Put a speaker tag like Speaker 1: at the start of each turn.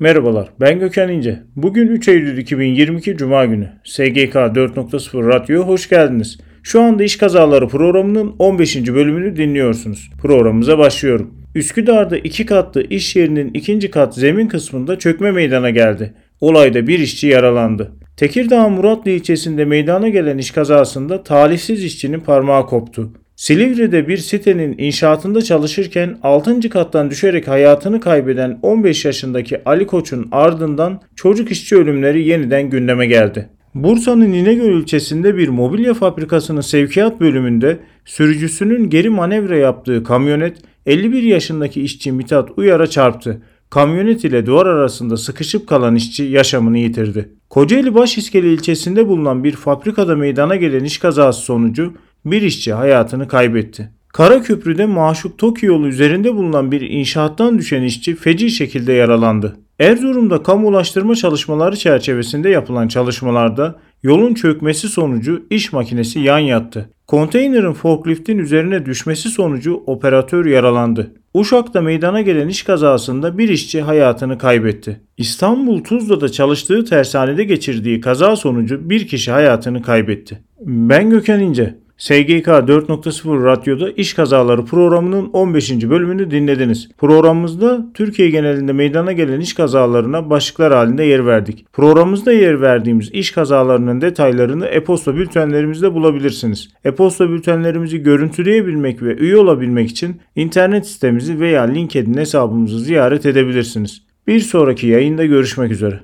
Speaker 1: Merhabalar, ben Gökhan İnce. Bugün 3 Eylül 2022 Cuma günü. SGK 4.0 Radyo'ya hoş geldiniz. Şu anda İş Kazaları programının 15. bölümünü dinliyorsunuz. Programımıza başlıyorum. Üsküdar'da iki katlı iş yerinin ikinci kat zemin kısmında çökme meydana geldi. Olayda bir işçi yaralandı. Tekirdağ Muratlı ilçesinde meydana gelen iş kazasında talihsiz işçinin parmağı koptu. Silivri'de bir sitenin inşaatında çalışırken 6. kattan düşerek hayatını kaybeden 15 yaşındaki Ali Koç'un ardından çocuk işçi ölümleri yeniden gündeme geldi. Bursa'nın İnegöl ilçesinde bir mobilya fabrikasının sevkiyat bölümünde sürücüsünün geri manevra yaptığı kamyonet 51 yaşındaki işçi Mithat Uyar'a çarptı. Kamyonet ile duvar arasında sıkışıp kalan işçi yaşamını yitirdi. Kocaeli Başiskele ilçesinde bulunan bir fabrikada meydana gelen iş kazası sonucu bir işçi hayatını kaybetti. Karaköprü'de Maşuk Toki yolu üzerinde bulunan bir inşaattan düşen işçi feci şekilde yaralandı. Erzurum'da kamulaştırma çalışmaları çerçevesinde yapılan çalışmalarda yolun çökmesi sonucu iş makinesi yan yattı. Konteynerin forkliftin üzerine düşmesi sonucu operatör yaralandı. Uşak'ta meydana gelen iş kazasında bir işçi hayatını kaybetti. İstanbul Tuzla'da çalıştığı tersanede geçirdiği kaza sonucu bir kişi hayatını kaybetti. Ben Gökhan İnce. SGK 4.0 Radyo'da İş Kazaları programının 15. bölümünü dinlediniz. Programımızda Türkiye genelinde meydana gelen iş kazalarına başlıklar halinde yer verdik. Programımızda yer verdiğimiz iş kazalarının detaylarını e-posta bültenlerimizde bulabilirsiniz. E-posta bültenlerimizi görüntüleyebilmek ve üye olabilmek için internet sitemizi veya LinkedIn hesabımızı ziyaret edebilirsiniz. Bir sonraki yayında görüşmek üzere.